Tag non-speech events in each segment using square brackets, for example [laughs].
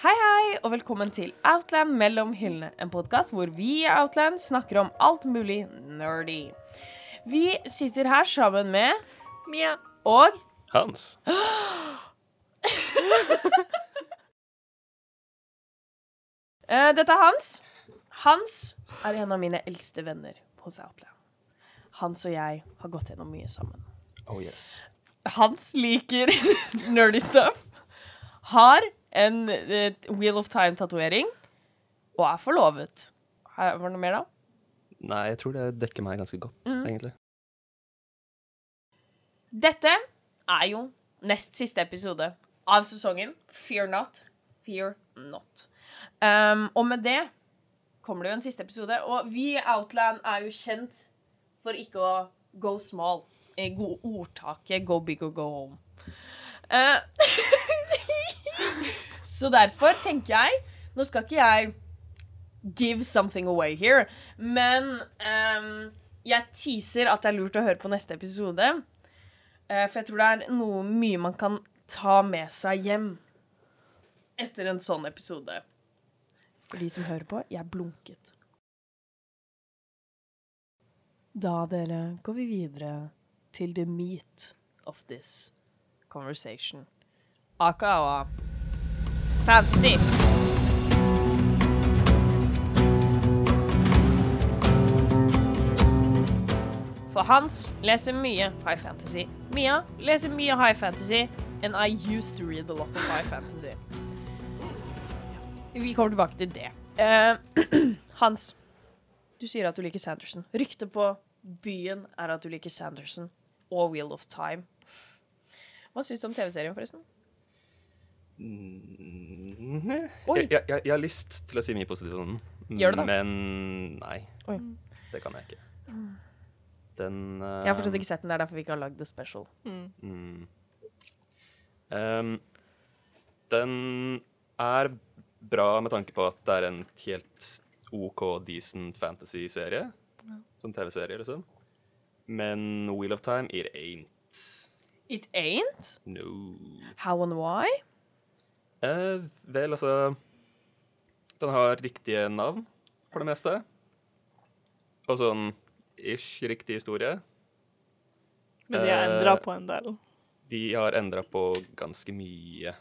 Hei, hei, og velkommen til Outland mellom hyllene. En podkast hvor vi i Outland snakker om alt mulig nerdy. Vi sitter her sammen med Mia. og Hans. [gasps] eh, Dette er Hans. Hans er en av mine eldste venner hos Outland. Hans og jeg har gått gjennom mye sammen. Oh yes. Hans liker [laughs] nerdy stuff. Har en uh, Wheel of Time-tatovering. Og er forlovet. Her, var det noe mer, da? Nei, jeg tror det dekker meg ganske godt, Mm. egentlig. Dette er jo nest siste episode av sesongen. Fear not. Fear not. Um, og med det kommer det jo en siste episode. Og vi i Outland er jo kjent for ikke å go small. I god ordtaket 'go big or go home'. Uh, [laughs] så derfor tenker jeg Nå skal ikke jeg give something away here, men um, jeg teaser at det er lurt å høre på neste episode. Uh, for jeg tror det er noe mye man kan ta med seg hjem etter en sånn episode. For de som hører på, jeg blunket. Da, dere, går vi videre til the meat of this conversation. Akawa. fancy. For Hans leser mye high fantasy. Mia leser mye high fantasy, and I used to read a lot of high fantasy. Vi kommer tilbake til det. Uh, [clears throat] Hans, du sier at du liker Sanderson. Ryktet på byen er at du liker Sanderson og Wheel of Time. Hva syns du om TV-serien, forresten? Mm, Oi. Jeg, jeg, jeg, har lyst til å si mye positivt om den, Gjør du da? men nei. Oi. Det kan jeg ikke. Den Jeg har fortsatt ikke sett den, det er derfor vi ikke har lagd The Special. mm, um, Den er bra med tanke på at det er en helt OK, decent fantasy-serie. Sånn TV-serie, liksom. Men Wheel of Time, it ain't. It ain't? No. How and why? Eh, vel, altså Den har riktige navn, for det meste. Og sånn ish riktig historie. Men de har Eh, endra på en del. De har endra på ganske mye.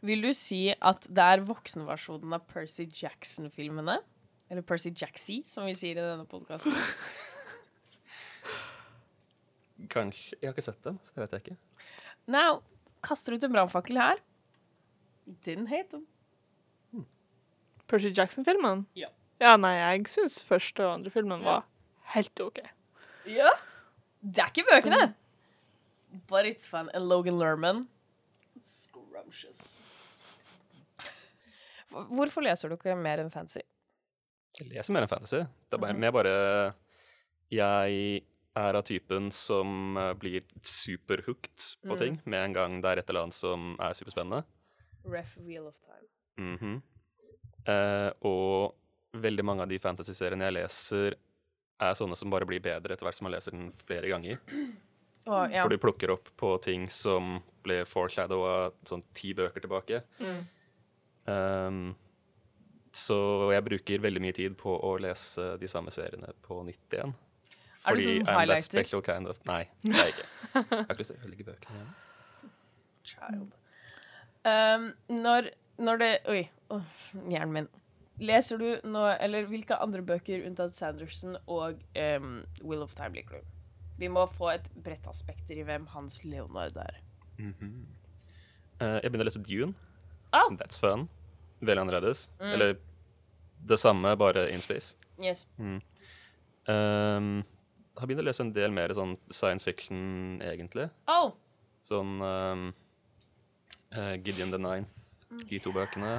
Vil du si at det er voksenversjonen av Percy Jackson-filmene? Eller Percy Jacksey, som vi sier i denne podkasten. [laughs] Kanskje Jeg har ikke sett dem, så det vet jeg ikke. Now, kaster ut en brannfakkel her. Didn't hate them. Percy Jackson-filmen? Ja. Ja, nei, jeg syns første og andre filmen var helt OK. Ja. Det er ikke bøkene. But it's fun. And Logan Lerman Scrumptious. [laughs] Hvorfor leser du ikke mer enn fancy? Jeg leser mer enn fantasy. Det er bare, mer bare Jeg er av typen som eh, blir superhooked på Mm. ting med en gang det er et eller annet som er superspennende. Ref Wheel of Time. Mhm. eh, og veldig mange av de fantasy-seriene jeg leser, er sånne som bare blir bedre etter hvert som man leser den flere ganger. Oh, ja. For du plukker opp på ting som ble foreshadowa sånn ti bøker tilbake. Mm. Um, så jeg bruker veldig mye tid på å lese de samme seriene på nytt igjen. Er du sånn I'm that special kind of Nei, det er jeg ikke. Jeg har ikke lyst til å ødelegge bøkene igjen. Child. Um, når, når det Oi, oh, hjernen min. Leser du nå Eller hvilke andre bøker unntatt Sanderson og um, Will of Time liker du? Vi må få et bredt aspekter i hvem Hans Leonard er. Eh, jeg begynner å lese Dune. Ah. That's fun. Veldig annerledes. Mm. Eller det samme, bare in space. Yes. Um, har begynt å lese en del mer sånn science fiction, egentlig. Oh, Sånn um, uh, Gideon the Nine. De to bøkene.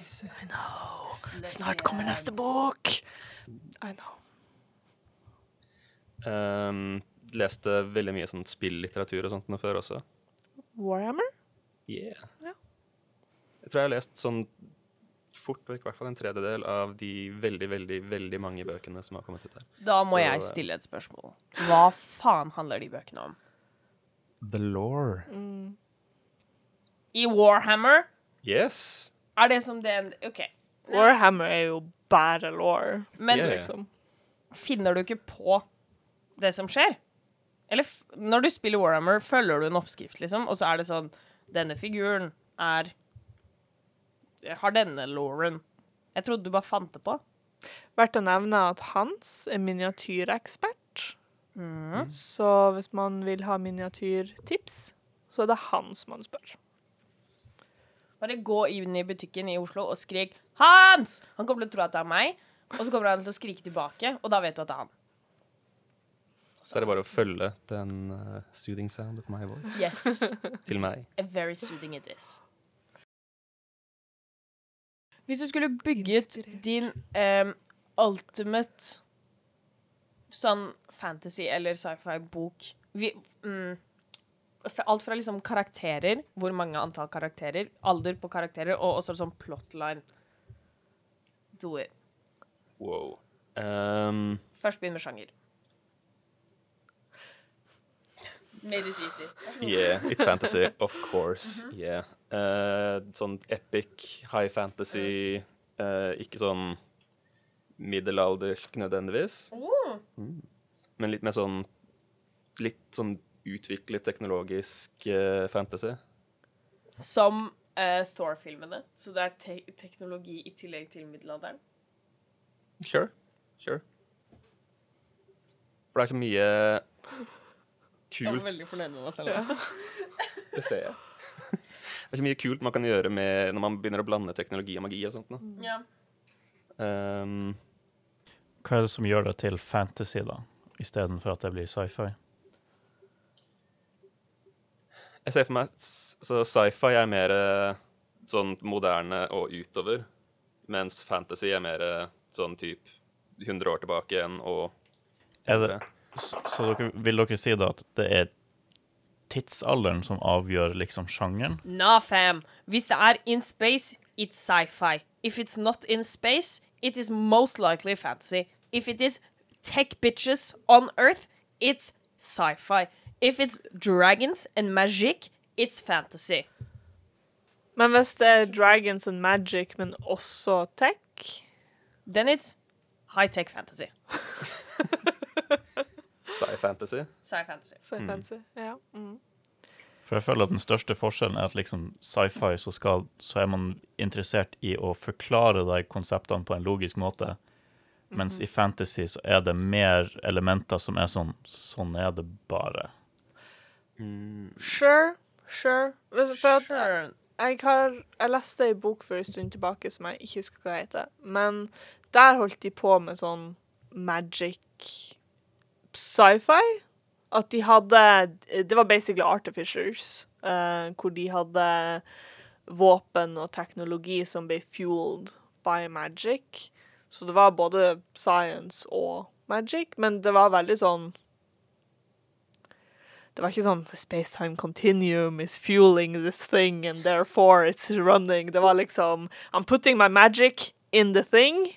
I know Snart kommer neste bok! I know. Um, leste veldig mye sånn spillitteratur og sånt før også. Warhammer? Yeah. Ja. Jeg tror jeg har lest sånn fort i hvert fall en tredjedel av de veldig, veldig, veldig mange bøkene som har kommet ut her. Da må Så, jeg eh, stille et spørsmål. Hva faen handler de bøkene om? The Lore. I Warhammer Yes! er det som det OK. Warhammer er jo bare law, Men ja. liksom. finner du ikke på det som skjer? Eller f når du spiller Warhammer, følger du en oppskrift, liksom, og så er det sånn Denne figuren er Har denne Lauren. Jeg trodde du bare fant det på. Verdt å nevne at Hans er miniatyrekspert. Så hvis man vil ha miniatyrtips, så er det Hans man spør. Bare gå inn i butikken i Oslo og skrik 'Hans!' Han kommer til å tro at det er meg, og så kommer han til å skrike tilbake, og da vet du at det er han. Så er det bare å følge den uh, soothing sound of my voice Yes. til meg. A very soothing it is. Hvis du skulle bygget din um, ultimate sånn fantasy- eller sci-fi-bok vi- mm, Alt fra liksom karakterer, hvor mange antall karakterer, alder på karakterer, og også sånn plotline. Do it. Wow. Um, Først begynn med sjanger. Made it easy. yeah, it's fantasy, of course. Yeah. Eh, sånn epic, high fantasy, eh, ikke sånn middelaldersk nødvendigvis, Mm. men litt mer sånn Litt sånn utviklet teknologisk eh, fantasy. Som eh, Thor-filmene. Så det er te teknologi i tillegg til middelalderen. Sure. Sure. For det er så mye kult Jeg var veldig fornøyd med meg selv. Det ser jeg. [laughs] Det er så mye kult man kan gjøre med når man begynner å blande teknologi og magi og sånt. nå. Ja. Um, Hva er det som gjør det til fantasy, da, istedenfor at det blir sci-fi? jeg ser for meg så sci-fi er mer eh, sånn moderne og utover, mens fantasy er mer eh, sånn type 100 år tilbake igjen og Er det, så så dere, vil dere si da at det er tidsalderen som avgjør liksom sjangeren? Nah, fam. Hvis det er in space, it's sci-fi. If it's not in space, it is most likely fantasy. If it is tech bitches on Earth, it's sci-fi. If it's dragons and magic, it's fantasy. Men hvis det er Dragons and Magic, men også tech Then it's high-tech fantasy. [laughs] sci-fantasy. Sci-fantasy. Sci-fantasy, det. Ja. Mm. For jeg føler at den største forskjellen er at liksom sci-fi så, skal, så er man interessert i å forklare de konseptene på en logisk måte, mens i fantasy så er det mer elementer som er sånn Sånn er det bare. Sure. Sure. Hvis, for at Sure. jeg har Jeg leste ei bok for en stund tilbake som jeg ikke husker hva heter, men der holdt de på med sånn magic sci-fi. At de hadde Det var basically artificers, uh, hvor de hadde våpen og teknologi som ble fueled by magic. Så det var både science og magic, men det var veldig sånn det var ikke sånn space-time continuum is fueling this thing, and therefore it's running. Det var liksom I'm putting my magic in the thing.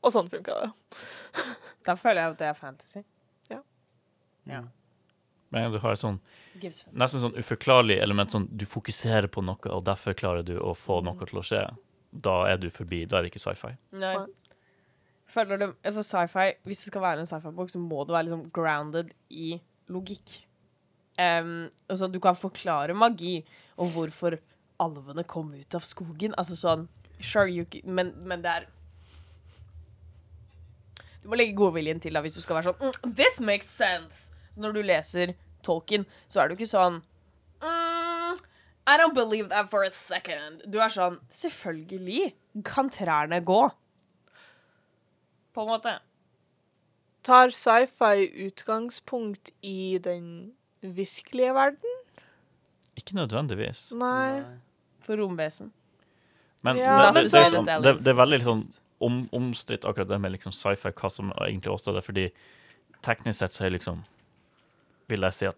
Og sånn funka det. [laughs] Da føler jeg at det er fantasy. Ja Men du har et sånn nesten sånn uforklarlig element, sånn du fokuserer på noe, og derfor klarer du å få noe til å skje. Da er du forbi. Da er det ikke sci-fi. Nei. Føler du Altså, sci-fi Hvis det skal være en sci-fi-bok, så må det være liksom grounded i logikk. Um, altså, du kan forklare magi og hvorfor alvene kom ut av skogen. Altså sånn Sure, you can, men, men det er Du må legge godviljen til da hvis du skal være sånn mm, This makes sense! Så når du leser Tolkien, så er du ikke sånn mm, I don't believe that for a second. Du er sånn Selvfølgelig kan trærne gå. På en måte. Tar sci-fi utgangspunkt i den virkelige verden? Ikke nødvendigvis. Nei. For romvesen. Men Ja, det, men det, det, er sånn- sånn, det, det er veldig sånn om, omstridt akkurat det med liksom sci-fi, hva som egentlig også er det, fordi teknisk sett så er liksom Vil jeg si at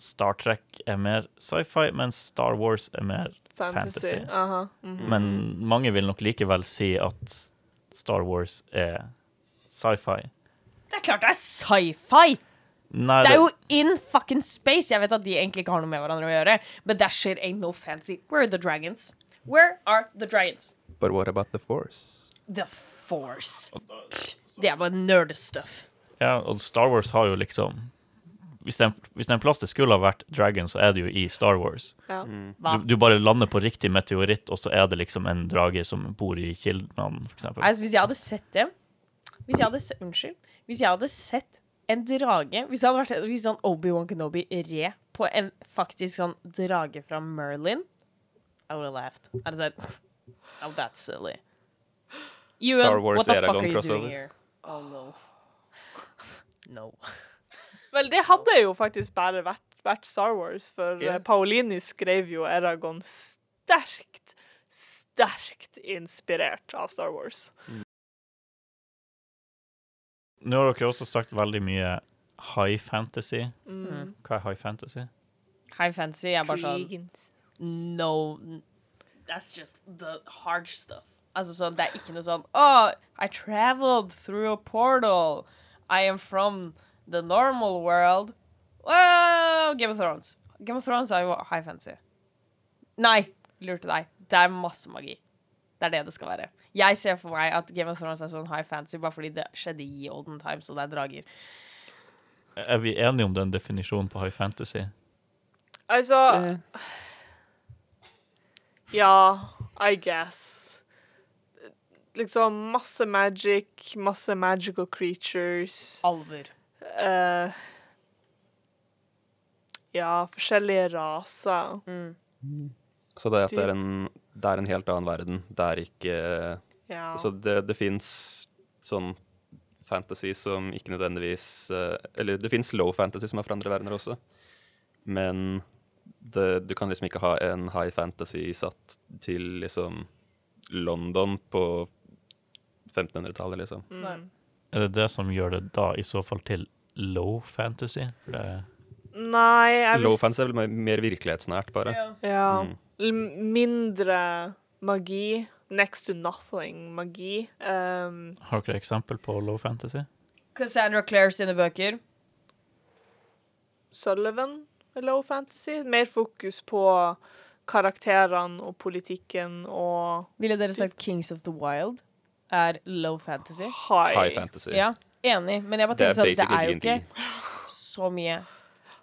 Star Trek er mer sci-fi, mens Star Wars er mer fantasy. fantasy. Mm -hmm. Men mange vil nok likevel si at Star Wars er sci-fi. Det er klart det er sci-fi! Nei, Det er jo in fucking space. Jeg vet at de egentlig ikke har noe med hverandre å gjøre, but that shit ain't no fancy. Where are the dragons? Where are the dragons? But what about the force? The force. Det er bare nerdestuff. Ja, og Star Wars har jo liksom Hvis det, er, hvis det er en plass det skulle ha vært Dragon, så er det jo i Star Wars. Ja. Mm. Du, du bare lander på riktig meteoritt, og så er det liksom en drage som bor i kildene, eksempel. Altså, hvis jeg hadde sett det Hvis jeg hadde Unnskyld. Hvis jeg hadde sett en drage Hvis det hadde vært hvis sånn Obi-Wan Kenobi re på en faktisk sånn drage fra Merlin I would have laughed. I'd said, oh, that's silly. Ewan, Star Wars what the fuck Eragon are you crossover. doing here? Oh, no. [laughs] No. [laughs] Vel, det hadde jo faktisk bare vært, vært Star Wars, for eh, Paolini skrev jo Eragon sterkt, sterkt inspirert av Star Wars. Nå har dere også sagt veldig mye high fantasy. Mm. Hva er high fantasy? High fantasy er bare sånn No, that's just the hard stuff. Altså sånn, det er ikke noe sånn Oh, I traveled through a portal. I am from the normal world. Wow, Game of Thrones. Game of Thrones er jo high fancy. Nei, lurte deg. Det er masse magi. Det er det det skal være. Jeg ser for meg at Game of Thrones er sånn high fancy bare fordi det skjedde i olden times, og det er drager. Er vi enige om den definisjonen på high fantasy? Altså Ja, I guess. Liksom masse magic, masse magical creatures. Alver. Uh, ja, forskjellige raser. Så det, at det, er en, det er en helt annen verden. Det er ikke Ja. Så det, det fins sånn fantasy som ikke nødvendigvis eh, Eller det fins low fantasy som er fra andre verdener også, men det, du kan liksom ikke ha en high fantasy satt til liksom London på 1500-tallet, liksom. Mm. Er det det som gjør det da i så fall til low fantasy? For det, Nei, jeg Low fantasy er vel mer, virkelighetsnært, bare. Ja. Mm. Mindre magi. Next to nothing magi. Um, har dere eksempel på low fantasy? Cassandra Clare sine bøker. Sullivan low fantasy. Mer fokus på karakterene og politikken og Ville dere sagt Kings of the Wild er low fantasy? high. High fantasy. Ja, enig. Men jeg bare tenkte sånn, det er jo ikke så mye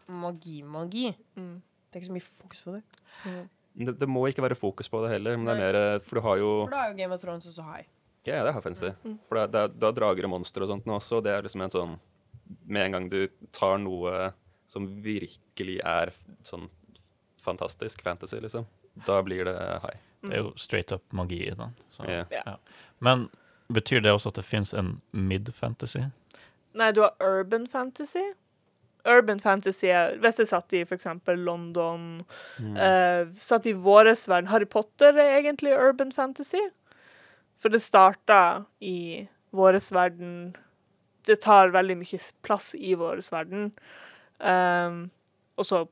magi-magi. Mm. Det er ikke så mye fokus på det. Så, Det, det må ikke være fokus på det heller, men det er mer eh, For du har jo for da er jo Game of Thrones også high. Ja, det er fancy. For da er- det, er- drager og monstre og sånt nå også, og det er liksom en sånn Med en gang du tar noe som virkelig er sånn fantastisk fantasy, liksom, da blir det high. Det er jo straight up magi i den. Så, Ja. Ja. Men betyr det også at det fins en mid-fantasy? Nei, du har urban fantasy. Urban fantasy er Hvis jeg satt i for eksempel London eh, Satt i våres verden Harry Potter er egentlig urban fantasy. For det starta i våres verden Det tar veldig mye s- plass i våres verden. Um, og så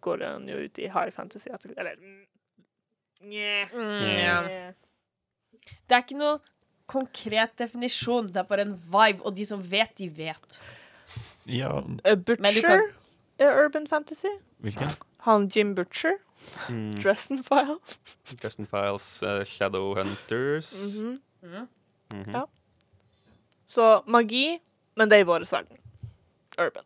går den jo ut i high fantasy etter Eller mm, Nja. Mm, yeah. Det er ikke noe konkret definisjon, det er bare en vibe, og de som vet, de vet. Ja, A Men du Butcher kan- urban fantasy. hvilken? Han Jim Butcher. Mm. Dresden Files. Dresden Files, eh, Shadowhunters Mm -hmm. Ja. Så magi, men det er i vår verden. Urban.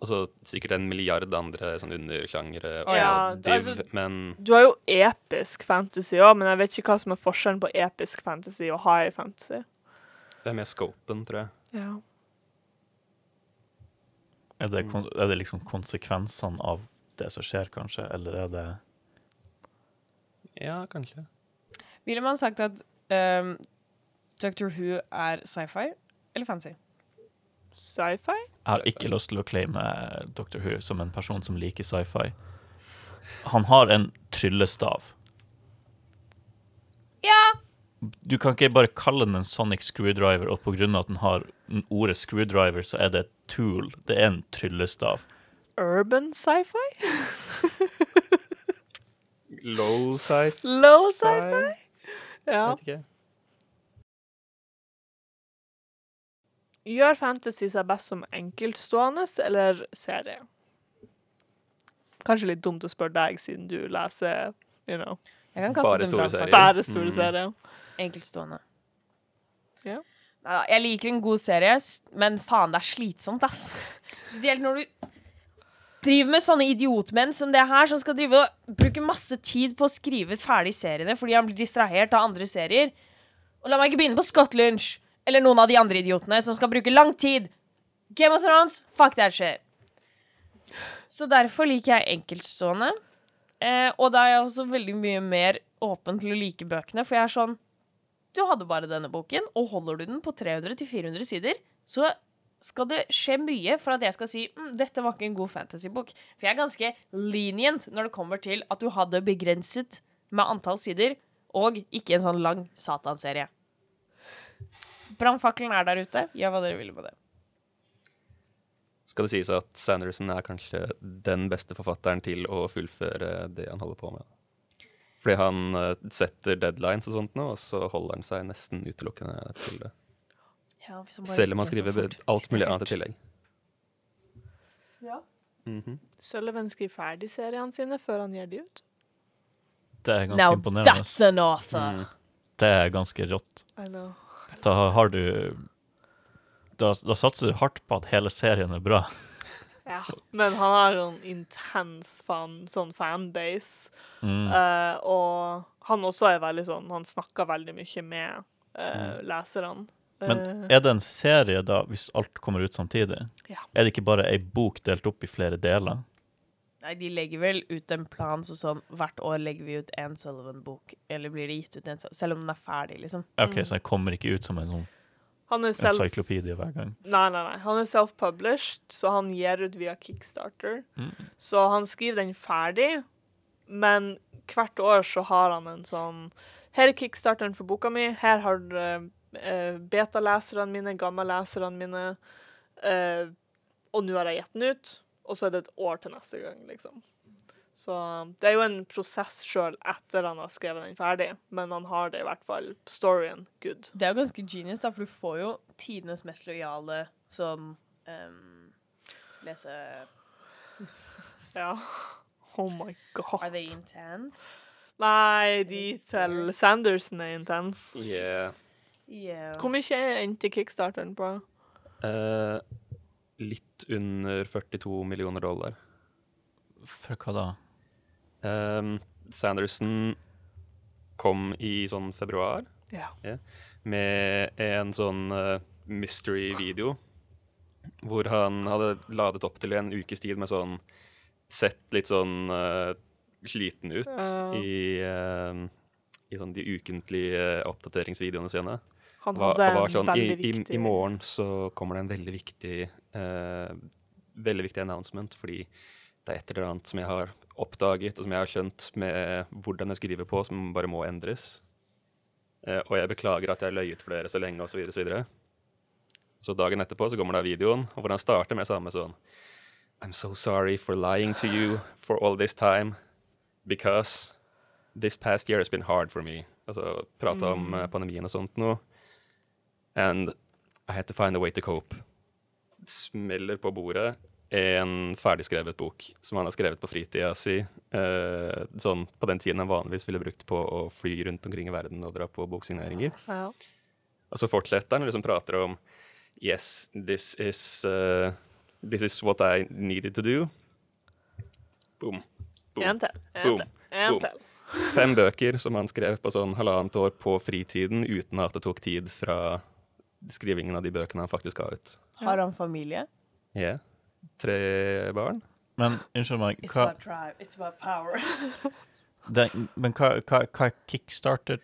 Altså sikkert en milliard andre sånn undersjangre og Ja, div, altså- men Du har jo episk fantasy òg, men jeg vet ikke hva som er forskjellen på episk fantasy og high fantasy. det er mer scopen, tror jeg. Ja. Er det, kon er det liksom konsekvensene av det som skjer, kanskje, eller er det Ja, kanskje. Ville man sagt at um, Doctor Who er sci-fi eller fancy? Sci-fi? Jeg har ikke lyst til å claime Dr. Who som en person som liker sci-fi. Han har en tryllestav. Ja! Du kan ikke bare kalle den en sonic screwdriver, og av at den har ordet screwdriver, så er det et tool. Det er en tryllestav. Urban sci-fi? Low sci-fi? Low sci-fi? Ja. Vet ikke. Gjør fantasy seg best som enkeltstående eller serie? Kanskje litt dumt å spørre deg, siden du leser you know, Jeg kan kaste Bare ut en store serier. bare store Mm. serier. Enkeltstående. Ja. Neida, jeg liker en god serie, men faen, det er slitsomt, ass. Spesielt når du driver med sånne idiotmenn som det her, som skal drive og bruke masse tid på å skrive ferdig seriene fordi han blir distrahert av andre serier. Og la meg ikke begynne på Scott Lynch eller noen av de andre idiotene som skal bruke lang tid. Game of Thrones, fuck that shit. Så derfor liker jeg enkeltstående. Eh, og da er jeg også veldig mye mer åpen til å like bøkene, for jeg er sånn du hadde bare denne boken, og holder du den på 300-400 sider, så skal det skje mye for at jeg skal si mm, dette var ikke en god fantasybok. For jeg er ganske lenient når det kommer til at du hadde begrenset med antall sider, og ikke en sånn lang satanserie. Brannfakkelen er der ute. Gjør hva dere vil med det. Skal det sies at Sanderson er kanskje den beste forfatteren til å fullføre det han holder på med. Fordi han eh, setter deadlines og sånt nå, og så holder han seg nesten utelukkende til det. Ja, hvis han bare Selv om han er skriver fort alt mulig annet i tillegg. Ja. Mm -hmm. Sullivan skriver ferdig seriene sine før han gir de ut. Det er ganske Now imponerende. that's an author. Mm. Det er ganske rått. I know. Da har du Da, da satser du hardt på at hele serien er bra. Ja. Men han har en intens fan, sånn fanbase. Mm. Uh, og han også er veldig sånn Han snakker veldig mye med eh, leserne. Men Eh, er det en serie, da, hvis alt kommer ut samtidig? Ja. Er det ikke bare ei bok delt opp i flere deler? Nei, de legger vel ut en plan så sånn hvert år legger vi ut en Sullivan-bok, eller blir det gitt ut en Sullivan, Selv om den er ferdig, liksom. OK, så jeg kommer ikke ut som en sånn han er en self encyklopedie hver gang. Nei, nei, nei. Han er self-published, så han gir ut via Kickstarter. Mm. Så han skriver den ferdig, men hvert år så har han en sånn Her er kickstarteren for boka mi. Her har uh, beta-leserne mine, gammelleserne mine. uh, og nå har jeg gitt den ut, og så er det et år til neste gang, liksom. Så det er jo en prosess sjøl etter han har skrevet den ferdig, men han har det i hvert fall. Storyen good. Det er jo ganske genius, da, for du får jo tidenes mest lojale sånn um, Lese [laughs] Ja. Oh my god. Are they intense? Nei, de til Sanderson er intense. Yeah. Yeah. Hvor mye endte kickstarteren på? Eh, litt under 42 millioner dollar. For hva da? Um, Sanderson kom i sånn februar Ja. med en sånn uh, mystery-video hvor han hadde ladet opp til en ukes tid med sånn Sett litt sånn uh, sliten ut Ja. i, uh, i sånn de ukentlige oppdateringsvideoene sine. Han hadde var var sånn, i, veldig i, viktig I morgen så kommer det en veldig viktig eh, Veldig viktig announcement, fordi det er et eller annet som jeg har oppdaget, og som jeg har skjønt med hvordan jeg skriver på, som bare må endres. Eh, og jeg beklager at jeg har løyet for dere så lenge, osv. Så, videre. så dagen etterpå så kommer da videoen, og hvor han starter med samme sånn I'm so sorry for lying to you for all this time, because this past year has been hard for me. Altså prate om mm. pandemien og sånt noe. And I had to find a way to cope. Smeller på bordet en ferdigskrevet bok som han har skrevet på fritida si. Eh, sånn på den tiden han vanligvis ville brukt på å fly rundt omkring i verden og dra på boksigneringer. Ja. Og så fortsetter han og liksom prater om Yes, this is, uh, this is what I needed to do. Boom. Boom. En til. En Boom. En til. Fem bøker som han skrev på sånn halvannet år på fritiden uten at det tok tid fra skrivingen av de bøkene han faktisk ga ut. Har han familie? Ja. Tre barn. Men unnskyld meg, It's about drive, it's about power. [laughs] den, men hva, hva, hva er kickstarter?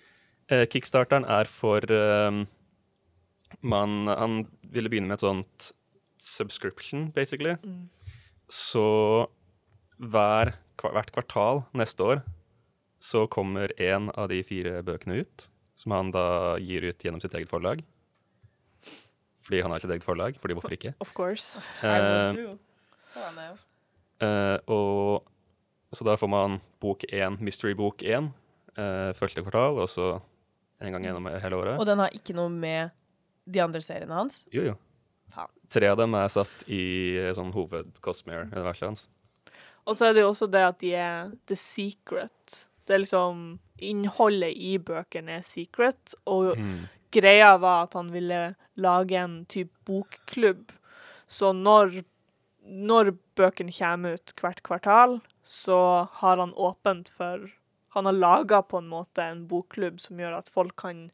Eh, Kickstarteren er for um, man, Han ville begynne med et sånt subscription, basically. Så hver, hvert kvartal neste år så kommer én av de fire bøkene ut, som han da gir ut gjennom sitt eget forlag. Fordi han har ikke et eget forlag. Fordi hvorfor ikke? [laughs] Of course. I would Eh, too. Eh, og Så da får man bok én, Mystery bok én, uh, første kvartal, og så en gang gjennom hele året. Og den har ikke noe med de andre seriene hans? Jo, jo. Faen. Tre av dem er satt i eh, sånn hoved-Cosmere-universet hans. Og så er det jo også det at de er the secret. Det er liksom Innholdet i bøkene er secret, og Mm. greia var at han ville lage en type bokklubb. Så når, når bøkene kommer ut hvert kvartal, så har han åpent for Han har laga på en måte en bokklubb som gjør at folk kan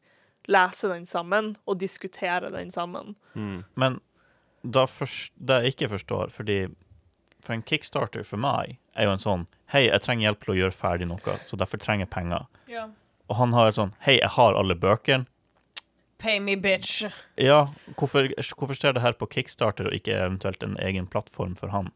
lese den sammen og diskutere den sammen. Mm. Men da først, det jeg ikke forstår, fordi for en kickstarter for meg er jo en sånn Hei, jeg trenger hjelp til å gjøre ferdig noe, så derfor trenger jeg penger. Ja. Og han har sånn Hei, jeg har alle bøkene. Pay me, bitch. Ja, hvorfor, hvorfor skjer det her på kickstarter og ikke eventuelt en egen plattform for han?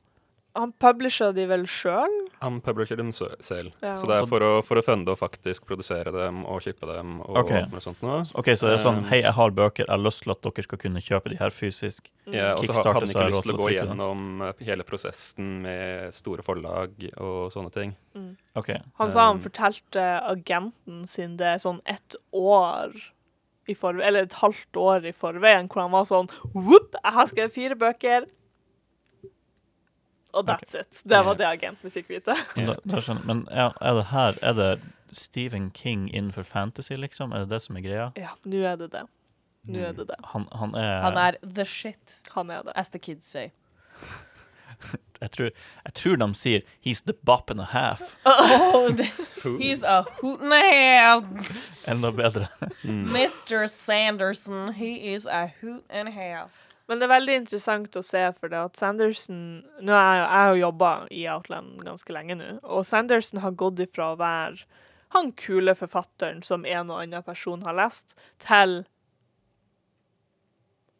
Han publisher de vel sjøl? Han publisher dem selv. Ja. Så det er for å, for å funde og faktisk produsere dem og shippe dem og okay. noe sånt noe. OK, så det er sånn Um, Hei, jeg har bøker, jeg har lyst til at dere skal kunne kjøpe de her fysisk. Ja, og så ha- hadde han ikke er lyst til å gå gjennom eh, hele prosessen med store forlag og sånne ting. OK. Han sa han Um, fortalte agenten sin det sånn ett år forveien, eller et halvt år i forveien, hvor han var sånn Whoop, jeg har skrevet fire bøker. Og that's it. Det var det agenten fikk vite. Men, [laughs] da, da skjønner, men ja, er det her Er det Stephen King innenfor fantasy, liksom? Er det det som er greia? Ja, nå er det det. Nå er det det. Han, han er Han er the shit, Han er det. as the kids say. [laughs] jeg, tror, jeg tror de sier 'he's the bop and a half'. Oh, the- [laughs] he's a hoot and a half. Enda bedre. Mr. Sanderson, he is a hoot and a half. Men det er veldig interessant å se, for det at Sanderson Nå er jeg, jeg har jo jobba i Outland ganske lenge nå, og Sanderson har gått ifra å være han kule forfatteren som en og annen person har lest, til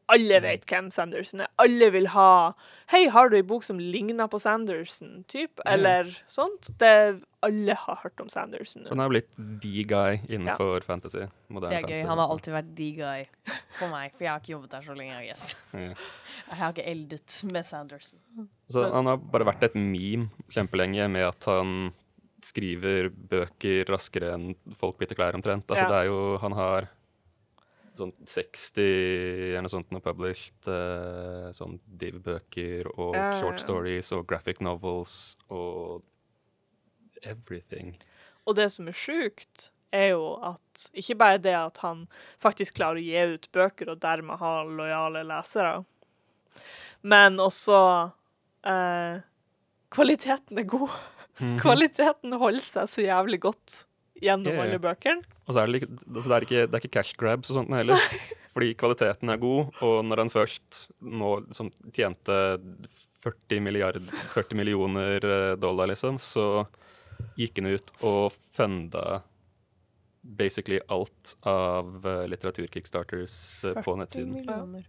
alle vet hvem Sanderson er. Alle vil ha 'Hei, har du ei bok som ligner på Sanderson?' typ, eller sånt. Det, alle har hørt om Sanderson. Han er blitt the guy innenfor fantasy. Det Moderne er gøy. Han har alltid vært the guy for meg, for jeg har ikke jobbet der så lenge. Jeg, yes. Ja. [laughs] Jeg har ikke eldet med Sanderson. Så han har bare vært et meme kjempelenge med at han skriver bøker raskere enn folk bytter klær omtrent. Altså Ja. det er jo Han har sånn 60 eller noe sånt published Uh, sånn div-bøker og Ja, ja, short stories og graphic novels og everything. Og det som er sjukt, er jo at ikke bare det at han faktisk klarer å gi ut bøker og dermed ha lojale lesere, men også uh, Kvaliteten er god. Kvaliteten holder seg så jævlig godt gjennom yeah. alle bøkene. Og så er det, lik- altså det, er ikke, det er ikke cash grabs og sånt heller. [laughs] Fordi kvaliteten er god, og når han først nå liksom, tjente 40, milliard, 40 millioner eh, dollar, liksom, så gikk han ut og funda basically alt av uh, litteraturkickstarters uh, på nettsiden. millioner.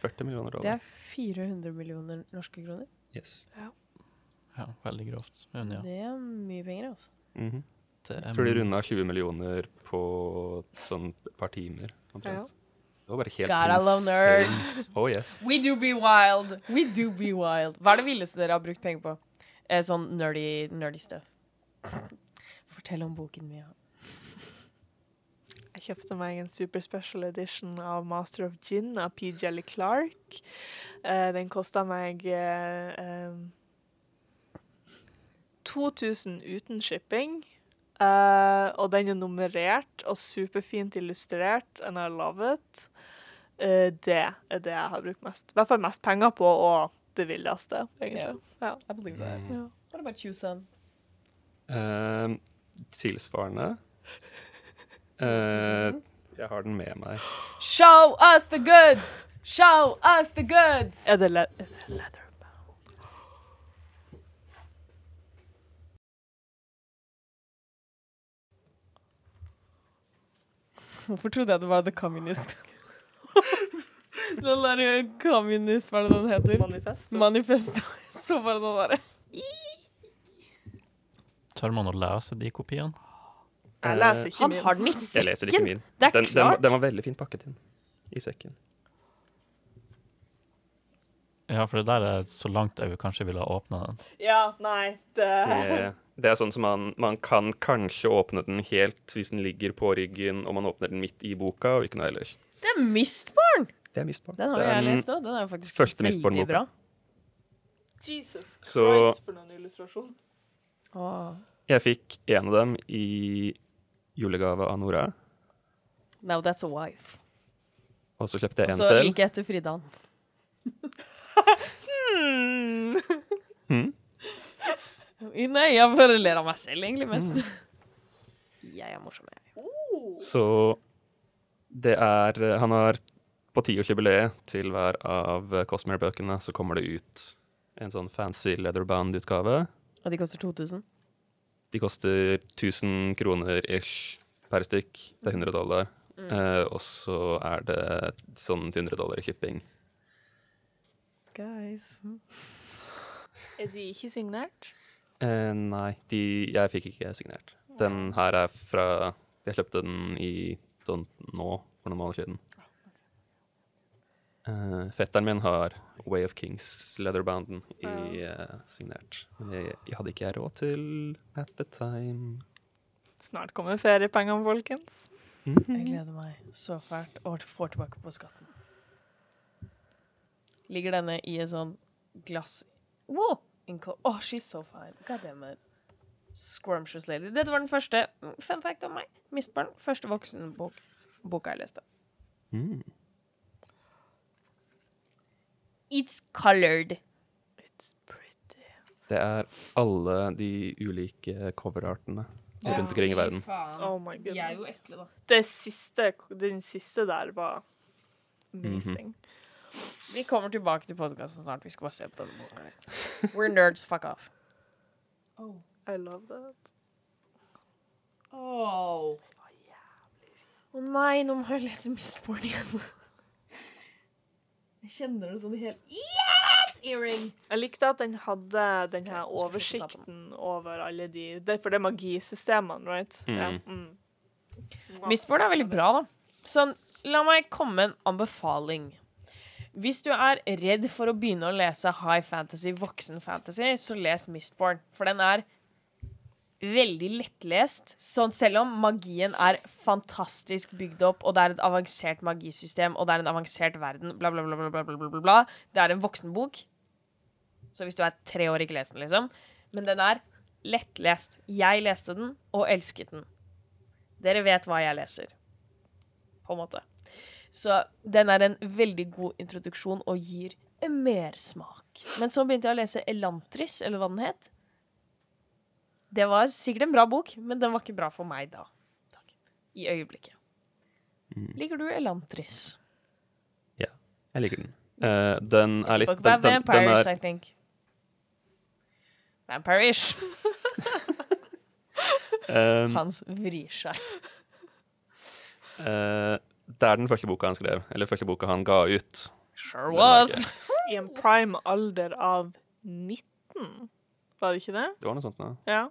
40 millioner dollar. Det er 400 millioner norske kroner. Yes. Ja, veldig grovt. Men ja. Det er mye penger, altså. Mhm. Det Jeg tror de runda 20 millioner på sånn et par timer. omtrent. Det var bare helt Gotta love nerds. Oh yes. We do be wild. We do be wild. Hva er det villeste dere har brukt penger på? Eh, sånn nerdy, nerdy stuff. Fortell om boken min. Jeg kjøpte meg en super special edition av Master of Gin av P. Jelly Clark. Uh, den kosta meg uh, um, 2000 uten shipping. Eh, og den er nummerert og superfint illustrert, and I love it. Uh, det er det jeg har brukt mest. I hvert fall mest penger på, og det villeste, egentlig. Yeah. I believe that. Ja. What about you, son? Uh, tilsvarende [laughs] Uh, Jeg har den med meg. Show us the goods! Show us the goods! Er det, le er det leather? Hvorfor trodde jeg det var The Communist? [laughs] den der communist, hva er det den heter? Manifesto. Manifesto. [laughs] Så bare den derre. Tør man å lese de kopiene? Jeg leser ikke Han min. har den i Jeg leser ikke sekken! min. Det er Den, den, klart. den var veldig fint pakket inn i sekken. Ja, for det der er så langt jeg kanskje ville ha åpna den. Ja, nei, det Det, Det er sånn som man, man kan kanskje åpne den helt hvis den ligger på ryggen, og man åpner den midt i boka, og ikke noe ellers. Det er Mistborn! Det er Mistborn. Den har den, jeg lest òg. Den er faktisk første veldig bra. Jesus Christ, Så- for noen illustrasjon. Åh. Jeg fikk en av dem i julegave av Nora, Now that's a wife. og så kjøpte jeg en selv. Og så gikk like etter Fridan. Hmm? Nei, jeg bare ler av meg selv egentlig mest. Jeg er morsom, jeg. Så det er Han har på tiårsjubileet til hver av Cosmere-bøkene så kommer det ut en sånn fancy leatherband-utgave. Og de koster 2000. De koster 1000 kroner ish per stykk. Det er 100 dollar. Eh, og så er det sånn til 100 dollar i shipping. Guys. Er de ikke signert? Eh, nei, de, jeg fikk ikke signert. Den her er fra Jeg kjøpte den i sånn nå, for noen måneder siden. Eh, fetteren min har Way of Kings leatherbanden, i eh, signert. Men jeg, jeg hadde ikke jeg råd til at the time. Snart kommer feriepengene, folkens. Jeg gleder meg så fælt og får tilbake på skatten. Ligger denne i et sånn glass Wow! Inco oh, she's so fine. God damn it. Scrumptious lady. Dette var den første fun fact om meg. Mistbarn. Første voksenbok boka jeg leste. Mm. It's colored. It's pretty. Det er alle de ulike coverartene rundt omkring i verden. Oh my De er jo goodness. ekle, da. Det siste, den siste der var amazing. Vi kommer tilbake til podkasten snart. Vi skal bare se på denne boka. We're nerds. Fuck off. Oh. I love that. Å nei, nå må jeg lese Mistborn igjen. Jeg kjenner det sånn helt Yes! Earring! Jeg likte at den hadde den her Ok, så skal vi få ta på oversikten over alle de det, For det er magisystemene, right? Mm. Ja. Mm. Mistborn er veldig bra, da. Så la meg komme med en anbefaling. Hvis du er redd for å begynne å lese high fantasy, voksen fantasy, så les Mistborn. For den er veldig lettlest. Sånn selv om magien er fantastisk bygd opp, og det er et avansert magisystem, og det er en avansert verden, bla, bla, bla, bla, bla, bla, bla. Det er en voksenbok. Så hvis du er tre år, ikke les den, liksom. Men den er lettlest. Jeg leste den, og elsket den. Dere vet hva jeg leser. På en måte. Så den er en veldig god introduksjon og gir en mersmak. Men så begynte jeg å lese Elantris, eller hva den het. Det var sikkert en bra bok, men den var ikke bra for meg da. Takk. I øyeblikket. Liker du Elantris? Ja, jeg liker den. Uh, den er litt den, den, den er, I think. Vampire-ish. [laughs] eh, Hans vrir seg. eh, det er den første boka han skrev, eller første boka han ga ut. Sure was. I en prime alder av 19, var det ikke det? Det var noe sånt da. Ja.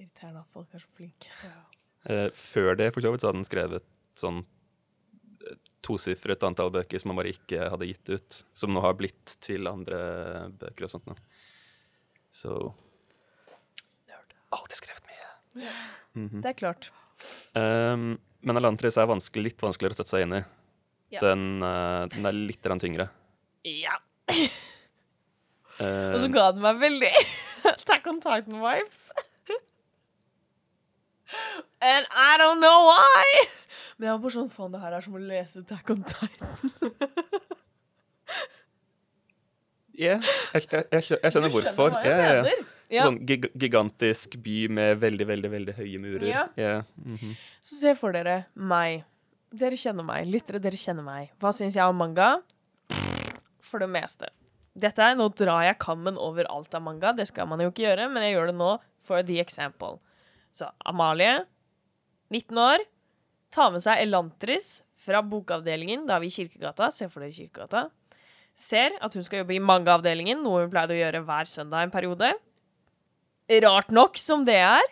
Irriterende at folk er så flinke. Eh, før det, for så vidt, så hadde han skrevet sånn eh, tosifret antall bøker som han bare ikke hadde gitt ut, som nå har blitt til andre bøker og sånt noe. Så Alltid skrevet mye. Det er klart. Um, men Elantris er vanskelig, litt vanskeligere å sette seg inn i. Ja. Den, uh, den er litt tyngre. Ja. uh, Og så ga den meg veldig [laughs] Attack on Titan-vibes. And I don't know why! Men jeg var bare sånn Faen, det her er som å lese Attack on Titan. [laughs] ja, jeg, jeg, jeg, skjø- jeg skjønner Du hvorfor. hva jeg mener. ja. Ja. Sånn gig gigantisk by med veldig, veldig veldig høye murer. Ja. Yeah. Mm -hmm. Så se for dere meg. Dere kjenner meg. Lyttere, dere kjenner meg. Hva syns jeg om manga? For det meste. Dette er, Nå drar jeg kammen over alt av manga. Det skal man jo ikke gjøre, men jeg gjør det nå for the example. Så Amalie, 19 år, tar med seg Elantris fra bokavdelingen. Da er vi i Kirkegata. Se for dere Kirkegata. Ser at hun skal jobbe i mangaavdelingen, noe hun pleide å gjøre hver søndag en periode. Rart nok som det er.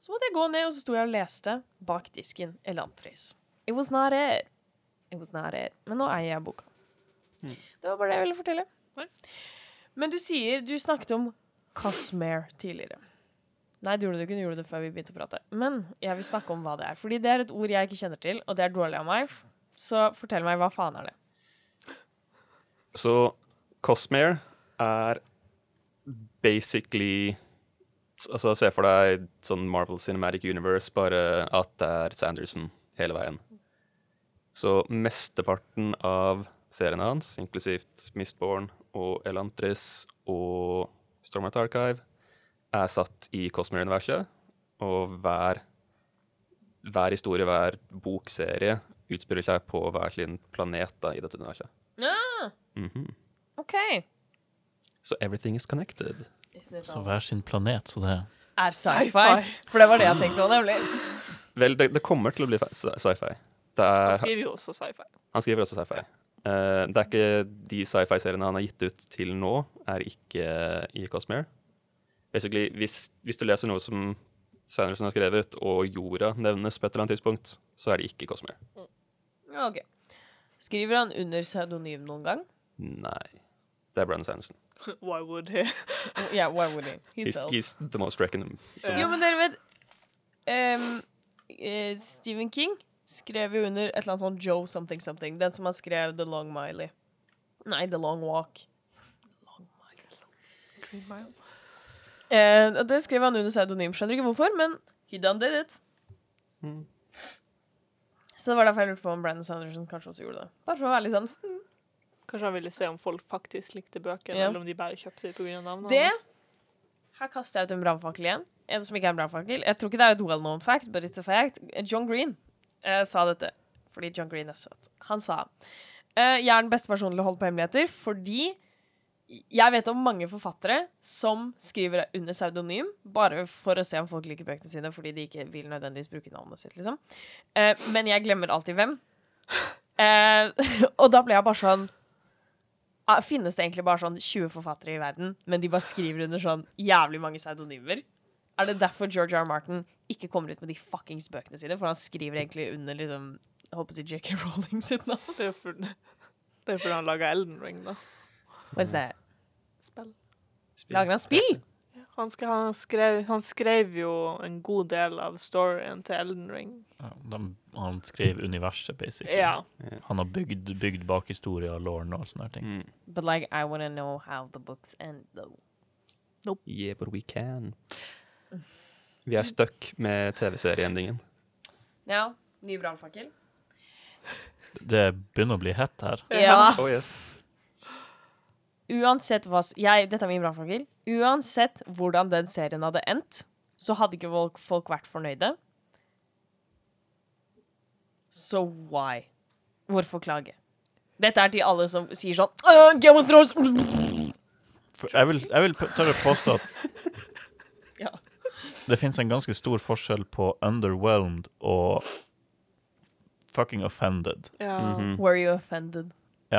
Så måtte jeg gå ned, og så sto jeg og leste bak disken Elantris. It was not it. It was not it. Men nå eier jeg boka. Det var bare det jeg ville fortelle. Men du sier Du snakket om Cosmere tidligere. Nei, det gjorde du ikke. Du gjorde det før vi begynte å prate. Men jeg vil snakke om hva det er. Fordi det er et ord jeg ikke kjenner til, og det er dårlig av meg. Så fortell meg, hva faen er det? Så Cosmere er basically Altså, se for deg sånn Marvel Cinematic Universe, bare at det er Sanderson hele veien. Så mesteparten av seriene hans, inklusivt Mistborn og Elantris og Stormlight Archive, er satt i Cosmere-universet, og hver, hver historie, hver bokserie, utspiller seg på hver sin planet da, i dette universet. Ah, Mhm. OK. Så everything is connected. Så hver sin planet, så det Er sci-fi. For det var det jeg tenkte òg, nemlig. Vel, det, det kommer til å bli sci- sci-fi. Han er, skriver jo også sci-fi. han skriver også sci-fi. Uh, det er ikke de sci-fi-seriene han har gitt ut til nå, er ikke i Cosmere. Basically, hvis, hvis du leser noe som Sanderson har skrevet, og jorda nevnes på et eller annet tidspunkt, så er det ikke Cosmere. Mm. OK. Skriver han under pseudonym noen gang? Nei. Det er Brandon Sanderson. [laughs] Why would he? [laughs] yeah, why would he? He He's, sells. he's the most reckoned. Yeah. Jo, men dere vet um, uh, Stephen King skrev jo under et eller annet sånn Joe something something. Den som har skrevet The Long Miley. Nei, The Long Walk. Long Mile. Green Mile. og det skrev han under pseudonym. Skjønner ikke hvorfor, men he done did it. Mm. Så det var derfor jeg lurte på om Brandon Sanderson kanskje også gjorde det. Bare for å være litt sånn Kanskje han ville se om folk faktisk likte bøkene, Ja. eller om de bare kjøpte dem pga. navnet Det hans. Her kaster jeg ut en brannfakkel igjen. En som ikke er en brannfakkel. Jeg tror ikke det er et well known fact, but it's a fact. John Green eh, sa dette fordi John Green er søt. Han sa eh, jeg er den beste personen til å holde på hemmeligheter fordi jeg vet om mange forfattere som skriver under pseudonym bare for å se om folk liker bøkene sine fordi de ikke vil nødvendigvis bruke navnet sitt, liksom. Eh, men jeg glemmer alltid hvem. Eh, [laughs] og da ble jeg bare sånn Finnes det egentlig bare sånn 20 forfattere i verden, men de bare skriver under sånn jævlig mange pseudonymer? Er det derfor George R. R. Martin ikke kommer ut med de fuckings bøkene sine? For han skriver egentlig under liksom Jeg håper å si JK Rowling sitt navn. Det er fordi for- han laga Elden Ring, da. Hva er det? Spill. Lager han spill? Han, sk han, skrev, han skrev jo en god del av storyen til Elden Ring. ja, de, Han skrev universet, basically. Ja. Han har bygd, bygd bakhistorie og lauren og sånne ting. Mm. But like, I wanna know how the books end, though. Yeah, but we can't. [laughs] Vi er stuck med TV-serieendingen. Ja, ny brannfakkel. Det begynner å bli hett her. Ja. Oh yes. Uansett hva jeg, Dette er min brannfakkel. Uansett hvordan den serien hadde endt, så hadde ikke folk, folk vært fornøyde. Så why? Hvorfor klage? Dette er til alle som sier sånn uh, Game of Thrones! Jeg vil, jeg vil tørre påstå at [laughs] Ja. det finnes en ganske stor forskjell på underwhelmed og fucking offended. ja. -hmm. Were you offended?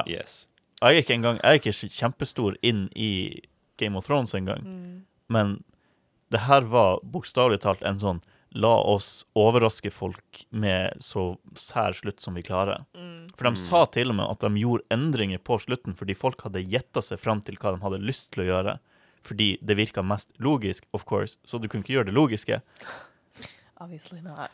Yes. Jeg er ikke engang Jeg er ikke kjempestor inn i Game of Thrones engang, Mm. men det her var bokstavelig talt en sånn La oss overraske folk med så sær slutt som vi klarer. Mm. For de Mm. sa til og med at de gjorde endringer på slutten fordi folk hadde gjetta seg fram til hva de hadde lyst til å gjøre. Fordi det virka mest logisk, of course, så du kunne ikke gjøre det logiske. Obviously not.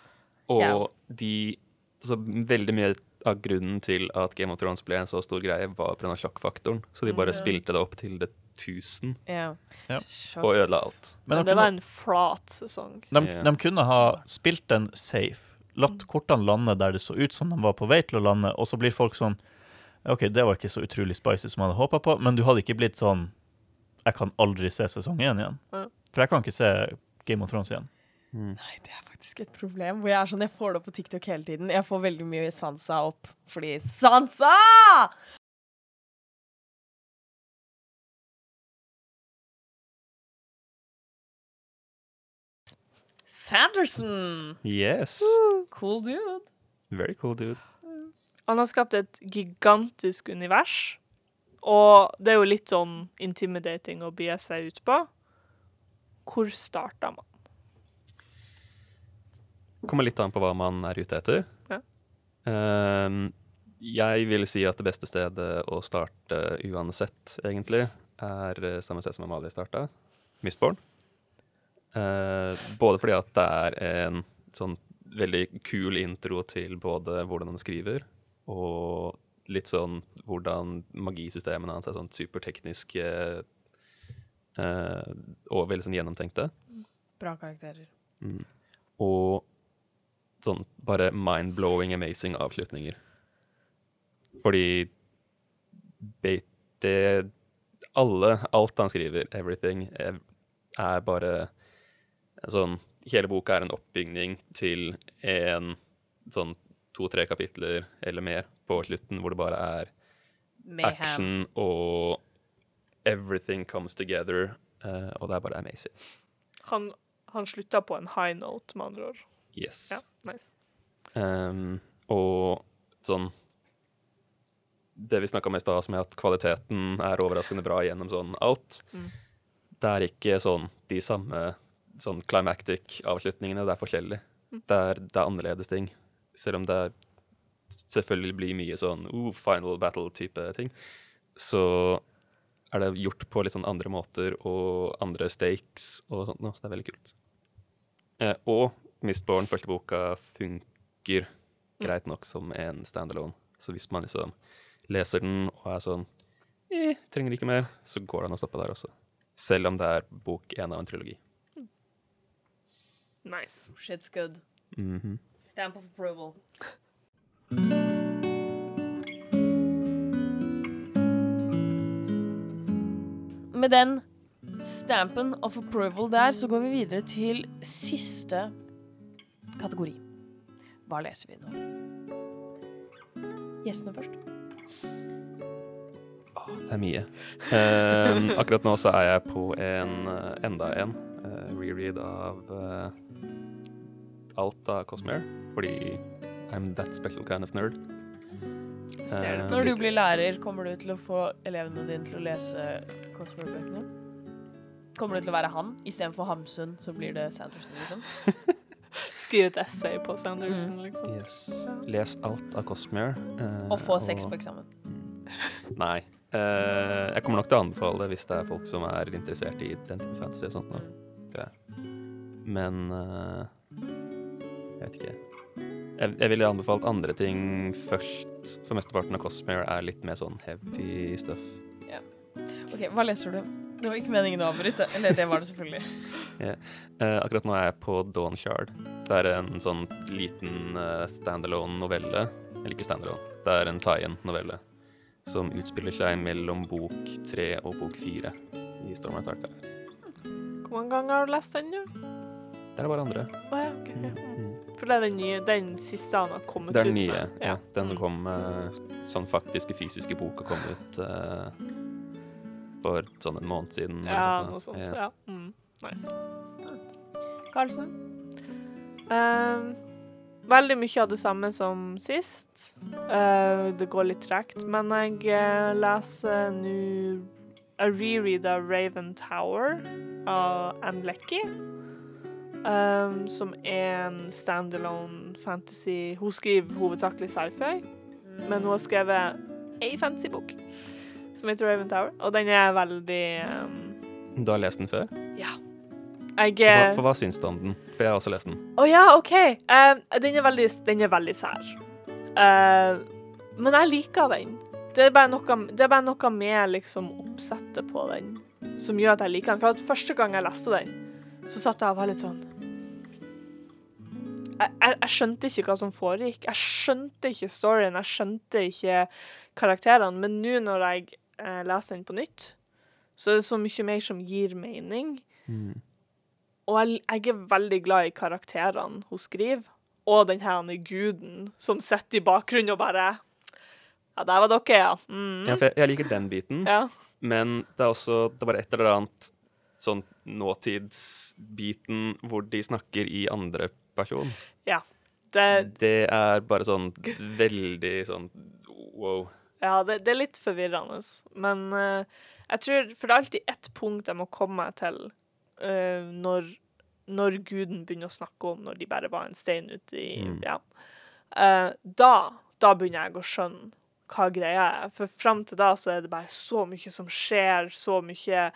Og yeah. de altså, Veldig mye av grunnen til at Game of Thrones ble en så stor greie, var pga. sjokkfaktoren. Så de bare Mm. spilte det opp til det tusen Ja. Ja. Og ødela alt. Men Men det det var en flat sesong. de, yeah. de kunne ha spilt den safe, latt kortene lande der det så ut som de var på vei til å lande, og så blir folk sånn OK, det var ikke så utrolig spicy som jeg hadde håpa på, men du hadde ikke blitt sånn Jeg kan aldri se sesong én igjen. Ja. For jeg kan ikke se Game of Thrones igjen. Nei, det er faktisk et problem. Hvor jeg er sånn, jeg får det opp på TikTok hele tiden. Jeg får veldig mye Sansa opp fordi Sansa! Sanderson! Yes. Cool dude. Very cool dude. Han har skapt et gigantisk univers, og det er jo litt sånn intimidating å bie seg ut på. Hvor starta man? Kommer litt an på hva man er ute etter. Ja. Ehm, jeg vil si at det beste stedet å starte uansett, egentlig, er eh, samme sted som Amalie starta. Mistborn. Eh, både fordi at det er en sånn veldig kul intro til både hvordan han skriver, og litt sånn hvordan magisystemene hans er sånn supertekniske eh, og veldig sånn gjennomtenkte. Bra karakterer. Og sånn bare mind-blowing, amazing avslutninger. Fordi det Alle, alt han skriver, everything, er, er bare sånn Hele boka er en oppbygning til en sånn to-tre kapitler eller mer på slutten, hvor det bare er Mayhem. action og everything comes together, eh, og det er bare amazing. Han, han slutta på en high note, med andre ord. Yes. Ja, nice. Um, og sånn Det vi snakka om i stad, med at kvaliteten er overraskende bra gjennom sånn alt, Mm. det er ikke sånn de samme sånn climactic-avslutningene. Det er forskjellig. Mm. Det, er, det er annerledes ting. Selv om det er, selvfølgelig blir mye sånn oh, final battle-type ting, så er det gjort på litt sånn andre måter og andre stakes og sånt så det er veldig kult. Eh, og Mistborn, første boka, funker greit nok som en standalone. Så hvis man liksom leser den og er sånn eh, trenger ikke mer, så går det an å stoppe der også. Selv om det er bok én av en trilogi. Nice. Shit's good. Mhm. Stamp of approval. Med den stampen of approval der, så går vi videre til siste kategori. Hva leser vi nå? Gjestene først. Åh, Det er mye. Eh, [laughs] akkurat nå så er jeg på en eh, enda en eh, reread av eh, alt av Cosmere, fordi I'm that special kind of nerd. Ser det. Eh, Når du blir lærer, kommer du til å få elevene dine til å lese Cosmere-bøkene? Kommer du til å være han istedenfor Hamsun, så blir det Sanderson, liksom? [laughs] Skriv et essay på Sanderson, Mm. liksom. Yes. Les alt av Cosmere. Uh, Og få seks på eksamen. Nei. Uh, jeg kommer nok til å anbefale det hvis det er folk som er interessert i den type fantasy og sånt. nå. Men uh, jeg vet ikke. Jeg, jeg ville anbefalt andre ting først, for mesteparten av Cosmere er litt mer sånn heavy stuff. OK, hva leser du? Det var ikke meningen å avbryte. Eller det var det selvfølgelig. [laughs] Eh, akkurat nå er jeg på Dawn Shard. Det er en sånn liten uh, standalone novelle. Eller ikke standalone, det er en tie-in-novelle som utspiller seg mellom bok tre og bok fire i Stormlight Archive. Hvor mange ganger har du lest den nå? Det er bare andre. Oh, ja, okay, ja. Mm. For det er den nye, den siste han har kommet ut med? Det er den nye. ja. Ja. Den som Mm. kom uh, sånn faktiske fysiske boka kom ut eh, for sånn en måned siden. Ja, sånt noe sånt. Ja. Ja. Mm. Nice. Karlsen? Uh, veldig mye av det samme som sist. Uh, det går litt tregt, men jeg eh, leser nå A reread av Raven Tower av Anne Leckie. Um, som er en standalone fantasy Hun skriver hovedsakelig sci-fi, men hun har skrevet ei fantasybok som heter Raven Tower, og den er veldig um... Du har lest den før? Jeg For, eh, for hva syns du om den? For jeg har også lest den. Å ja, OK. Uh, den, er veldig, den er veldig sær. Uh, men jeg liker den. Det er, noe, det er bare noe med liksom oppsettet på den som gjør at jeg liker den. For at første gang jeg leste den, så satt jeg og var litt sånn jeg, jeg, jeg skjønte ikke hva som foregikk. Jeg skjønte ikke storyen, jeg skjønte ikke karakterene. Men nå når jeg eh, lese den på nytt, så er det så mye mer som gir mening. Og jeg, jeg er veldig glad i karakterene hun skriver, og den her guden som sitter i bakgrunnen og bare Ja, der var dere, ja. Mm. Ja, jeg, jeg liker den biten, ja. men det er også det var et eller annet sånn nåtidsbiten hvor de snakker i andre person. Det, Det er bare sånn veldig sånn wow. Ja, det, det er litt forvirrende. Men uh, jeg tror For det er alltid ett punkt jeg må komme meg til uh, når, når guden begynner å snakke om når de bare var en stein ute i Mm. Ja. Uh, da, da begynner jeg å skjønne hva greia er. For fram til da så er det bare så mye som skjer, så mye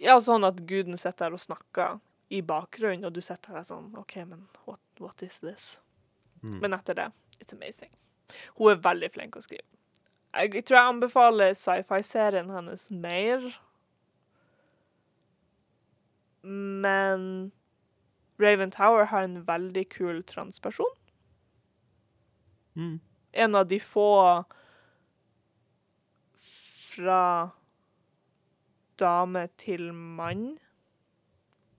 Ja, sånn at guden sitter her og snakker i bakgrunnen, og du sitter her sånn OK, men what, what is this? Mm. Men etter det, it's amazing. Hun er veldig flink å skrive. Jeg, tror jeg anbefaler sci-fi-serien hennes mer. Men Raven Tower har en veldig kul transperson. Mm. En av de få fra dame til mann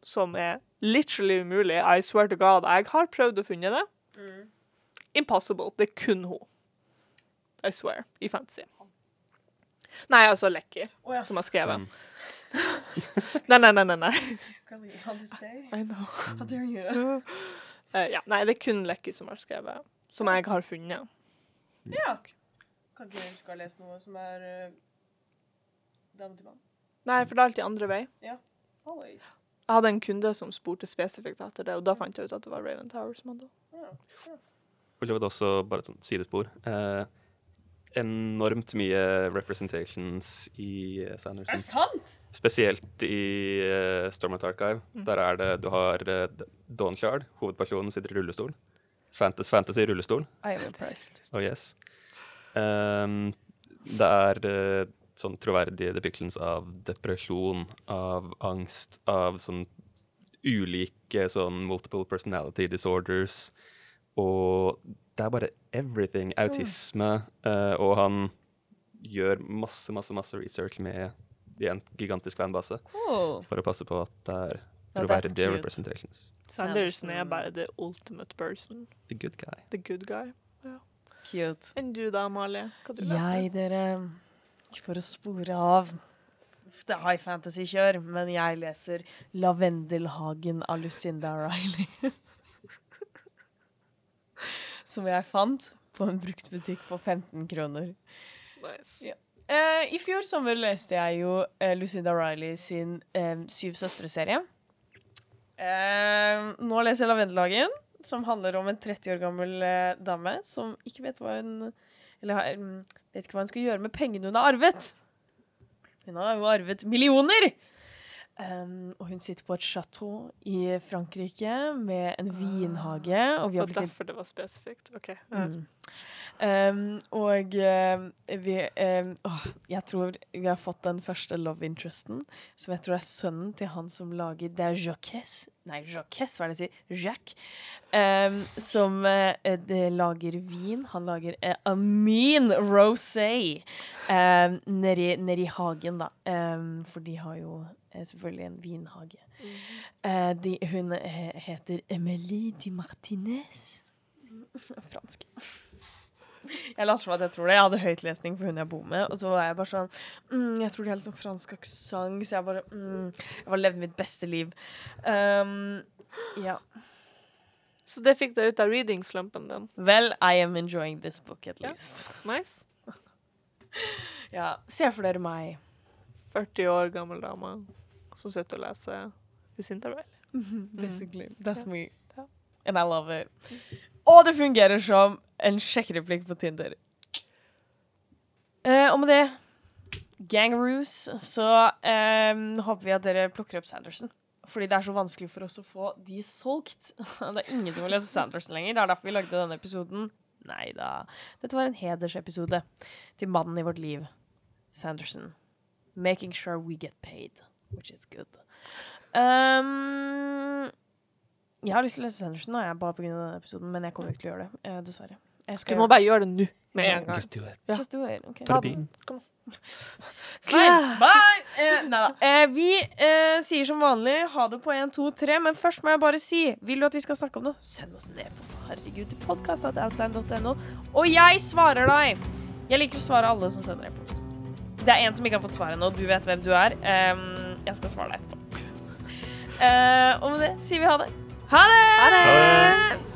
som er literally umulig. I swear to God. Jeg har prøvd å finne det. Impossible. Det er kun hun. I swear. I fantasy. Nei, altså Lecky, oh, ja. som har skrevet. Mm. [laughs] Nei, nei, nei, nei. nei. I know. How dare you? Uh, ja, nei, det er kun Lecky som har skrevet. Som jeg har funnet. Ja. Kan ikke du huske å ha lest noe som er uh, dame til mann? Nei, for det er alltid andre vei. Ja. Always. Jeg hadde en kunde som spurte spesifikt etter det, og da fant jeg ut at det var Raven Tower som hadde det. Ja. For det var også bare et sånt sidespor. Eh, enormt mye representations i Sanderson. Er det sant? Spesielt i uh, Stormlight Archive. Mm. Der er det Du har uh, Dawnshard, hovedpersonen, sitter i rullestol. Fantasy, fantasy rullestol. I am impressed. Oh yes. Um, det er uh, sånn troverdige depictions av depresjon, av angst, av sånn ulike sånn multiple personality disorders. Og det er bare everything. Autisme. Uh, og han gjør masse, masse, masse research med i en gigantisk fanbase Cool. for å passe på at det er troverdige cute. representations. Sanderson er bare the ultimate person. The good guy. The good guy. Cute. Enn du da, Amalie? Hva du leser? Jeg, dere for å spore av Det er high fantasy-kjør, men jeg leser 'Lavendelhagen' av Lucinda Riley. [laughs] Som jeg fant på en bruktbutikk for 15 kroner. Nice. Ja. Uh, I fjor sommer leste jeg jo uh, Lucinda Riley sin uh, Syv søstre-serie. Nå leser jeg Lavendelhagen, som handler om en 30 år gammel dame som ikke vet hva hun Eller mm, vet ikke hva hun skal gjøre med pengene hun har arvet. Hun har jo arvet millioner! Um, og hun sitter på et chateau i Frankrike med en vinhage. Og vi har Og derfor det var spesifikt. OK. Mm. Um, og uh, vi um, oh, Jeg tror vi har fått den første love interesten, som jeg tror er sønnen til han som lager Det er Jacques Nei, Jacques, hva er det jeg sier? Jacques. Som uh, lager vin. Han lager uh, Amin Rosé nedi, nedi hagen, da. For de har jo selvfølgelig en vinhage. Eh, de, hun he- heter Emilie de Martinez. [laughs] Fransk. Jeg later som at jeg tror det. Jeg hadde høytlesning for hun jeg bor med. Og så var jeg bare sånn mm, Jeg tror de har litt sånn fransk aksent, så jeg bare mm, Jeg bare levde mitt beste liv. Um, ja. Så det fikk deg ut av reading-slumpen din. Well, I am enjoying this book at least. least. Nice. [laughs] Ja. Se for dere meg. 40 år gammel dame som sitter og leser Lucinda Riley. [laughs] Basically. That's me. And I love it. Og det fungerer som en sjekkereplikk på Tinder. Uh, og med det, gangaroos, så um, håper vi at dere plukker opp Sanderson. Fordi det er så vanskelig for oss å få de solgt. [laughs] Det er ingen som vil lese Sanderson lenger. Det er derfor vi lagde denne episoden. Nei da. Dette var en hedersepisode til mannen i vårt liv, Sanderson. Making sure we get paid, which is good. Um, jeg har lyst til å lese Sanderson, nå, jeg, bare pga. denne episoden, men jeg kommer ikke til å gjøre det. Eh, dessverre. Jeg Du må bare gjøre det nå. Med en gang. Just do it. Ja. Just do it. Okay. Ta bilen. [laughs] Fine. Bye! Eh, nei da. Eh, vi eh, sier som vanlig ha det på 1, 2, 3, men først må jeg bare si Vil du at vi skal snakke om noe? Send oss en e-post. Herregud, til podkast.outline.no. Og jeg svarer deg! Jeg liker å svare alle som sender e-post. Det er en som ikke har fått svar ennå. Du vet hvem du er. Um, jeg skal svare deg etterpå. Uh, og med det sier vi ha det. Ha det! Ha det!